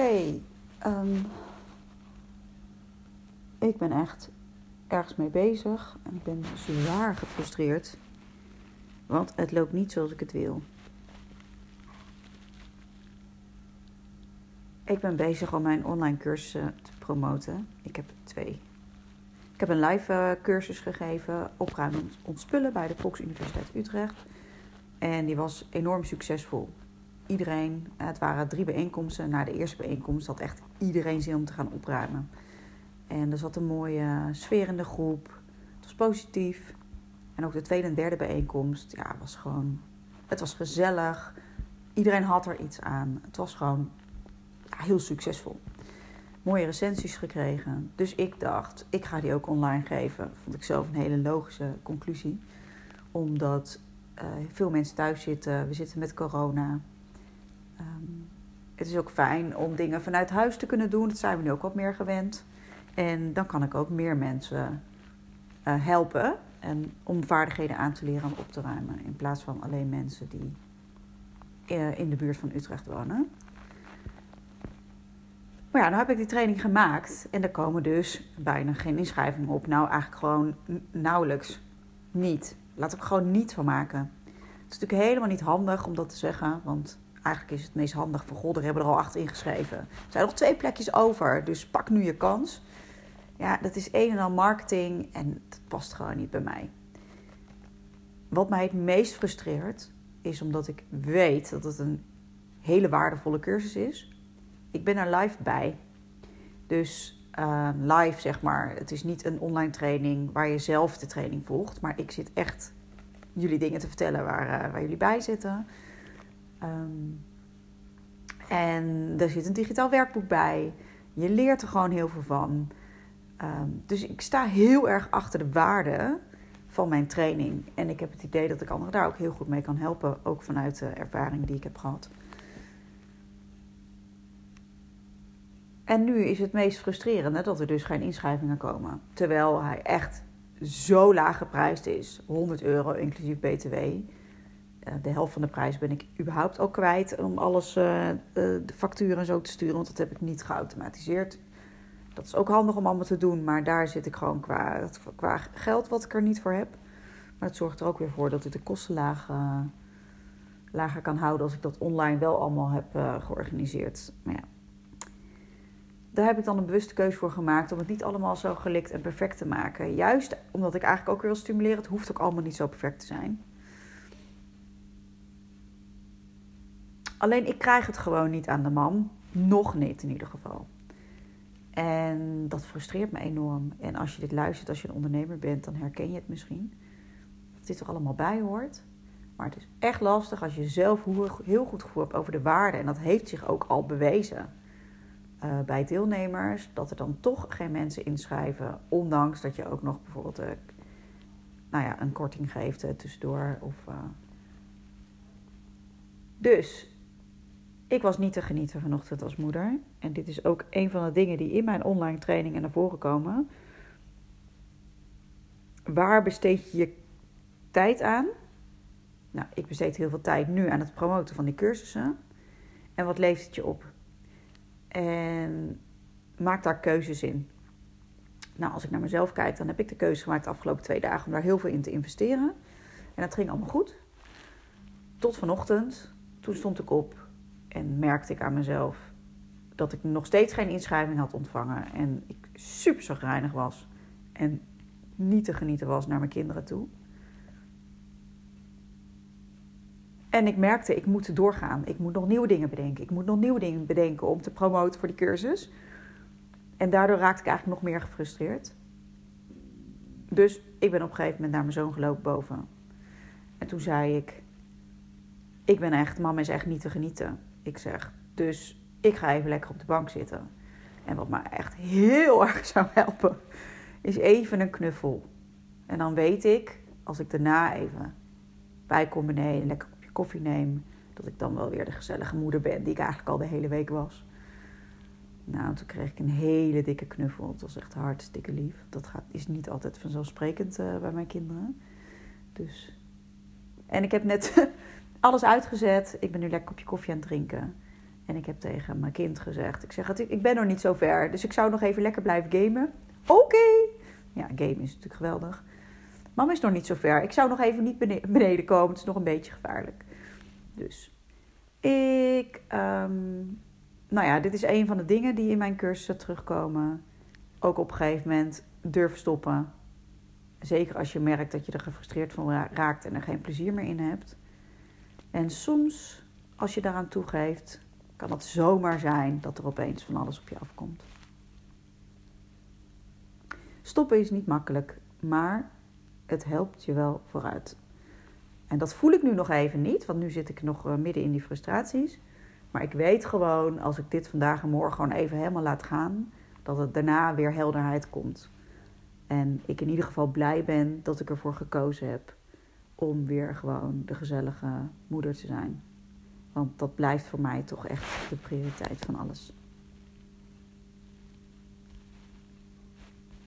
Oké, ehm, ik ben echt ergens mee bezig en ik ben zwaar gefrustreerd, want het loopt niet zoals ik het wil. Ik ben bezig om mijn online cursussen te promoten. Ik heb twee. Ik heb een live uh, cursus gegeven, opruimen ontspullen bij de Volksuniversiteit Utrecht. En die was enorm succesvol. Iedereen, het waren drie bijeenkomsten. Na de eerste bijeenkomst had echt iedereen zin om te gaan opruimen. En er zat een mooie sfeer in de groep. Het was positief. En ook de tweede en derde bijeenkomst, ja, was gewoon... Het was gezellig. Iedereen had er iets aan. Het was gewoon heel succesvol. Mooie recensies gekregen. Dus ik dacht, ik ga die ook online geven. Vond ik zelf een hele logische conclusie. Omdat uh, veel mensen thuis zitten. We zitten met corona. Um, het is ook fijn om dingen vanuit huis te kunnen doen. Dat zijn we nu ook wat meer gewend. En dan kan ik ook meer mensen uh, helpen. En om vaardigheden aan te leren om op te ruimen. In plaats van alleen mensen die uh, in de buurt van Utrecht wonen. Maar ja, nu heb ik die training gemaakt. En er komen dus bijna geen inschrijvingen op. Nou, eigenlijk gewoon nauwelijks niet. Laat ik er gewoon niet van maken. Het is natuurlijk helemaal niet handig om dat te zeggen. Want eigenlijk is het meest handig van God, er hebben er al acht ingeschreven. Er zijn nog twee plekjes over, dus pak nu je kans. Ja, dat is een en al marketing en dat past gewoon niet bij mij. Wat mij het meest frustreert, is omdat ik weet dat het een hele waardevolle cursus is. Ik ben er live bij. Dus uh, live, zeg maar. Het is niet een online training waar je zelf de training volgt. Maar ik zit echt jullie dingen te vertellen waar, uh, waar jullie bij zitten. Um, en er zit een digitaal werkboek bij. Je leert er gewoon heel veel van. Um, dus ik sta heel erg achter de waarde van mijn training. En ik heb het idee dat ik anderen daar ook heel goed mee kan helpen. Ook vanuit de ervaring die ik heb gehad. En nu is het meest frustrerende dat er dus geen inschrijvingen komen. Terwijl hij echt zo laag geprijsd is. 100 euro inclusief BTW. De helft van de prijs ben ik überhaupt al kwijt om alles, uh, de facturen en zo te sturen. Want dat heb ik niet geautomatiseerd. Dat is ook handig om allemaal te doen. Maar daar zit ik gewoon qua, qua geld wat ik er niet voor heb. Maar het zorgt er ook weer voor dat ik de kosten lager kan houden. Als ik dat online wel allemaal heb georganiseerd. Maar ja, daar heb ik dan een bewuste keuze voor gemaakt om het niet allemaal zo gelikt en perfect te maken. Juist omdat ik eigenlijk ook wil stimuleren, het hoeft ook allemaal niet zo perfect te zijn. Alleen ik krijg het gewoon niet aan de man. Nog niet in ieder geval. En dat frustreert me enorm. En als je dit luistert, als je een ondernemer bent, dan herken je het misschien. Dat dit er allemaal bij hoort. Maar het is echt lastig als je zelf heel goed gevoel hebt over de waarde. En dat heeft zich ook al bewezen uh, bij deelnemers. Dat er dan toch geen mensen inschrijven. Ondanks dat je ook nog bijvoorbeeld nou ja, een korting geeft uh, tussendoor. Of, Dus ik was niet te genieten vanochtend als moeder. En dit is ook een van de dingen die in mijn online trainingen naar voren komen. Waar besteed je je tijd aan? Nou, ik besteed heel veel tijd nu aan het promoten van die cursussen. En wat levert het je op? En maak daar keuzes in. Nou, als ik naar mezelf kijk, dan heb ik de keuze gemaakt de afgelopen twee dagen om daar heel veel in te investeren. En dat ging allemaal goed. Tot vanochtend. Toen stond ik op en merkte ik aan mezelf dat ik nog steeds geen inschrijving had ontvangen. En ik super zagrijnig was. En niet te genieten was naar mijn kinderen toe. En ik merkte, ik moet doorgaan. Ik moet nog nieuwe dingen bedenken. Ik moet nog nieuwe dingen bedenken om te promoten voor die cursus. En daardoor raakte ik eigenlijk nog meer gefrustreerd. Dus ik ben op een gegeven moment naar mijn zoon gelopen boven. En toen zei ik: Ik ben echt, mama is echt niet te genieten. Ik zeg: Dus ik ga even lekker op de bank zitten. En wat me echt heel erg zou helpen, is even een knuffel. En dan weet ik, als ik daarna even bij kom beneden, lekker koffie neem, dat ik dan wel weer de gezellige moeder ben die ik eigenlijk al de hele week was. Nou, toen kreeg ik een hele dikke knuffel. Het was echt hartstikke lief. Dat gaat, is niet altijd vanzelfsprekend uh, bij mijn kinderen. Dus. En ik heb net alles uitgezet. Ik ben nu lekker kopje koffie aan het drinken. En ik heb tegen mijn kind gezegd: Ik zeg, ik ben nog niet zo ver, dus ik zou nog even lekker blijven gamen. Oké. Ja, gamen is natuurlijk geweldig. Mama is nog niet zo ver. Ik zou nog even niet beneden komen. Het is nog een beetje gevaarlijk. Dus ik. ehm, nou ja, dit is een van de dingen die in mijn cursussen terugkomen. Ook op een gegeven moment durven stoppen. Zeker als je merkt dat je er gefrustreerd van ra- raakt en er geen plezier meer in hebt. En soms, als je daaraan toegeeft, kan het zomaar zijn dat er opeens van alles op je afkomt. Stoppen is niet makkelijk, maar het helpt je wel vooruit. En dat voel ik nu nog even niet, want nu zit ik nog eh, midden in die frustraties. Maar ik weet gewoon, als ik dit vandaag en morgen gewoon even helemaal laat gaan, dat het daarna weer helderheid komt. En ik in ieder geval blij ben dat ik ervoor gekozen heb om weer gewoon de gezellige moeder te zijn. Want dat blijft voor mij toch echt de prioriteit van alles.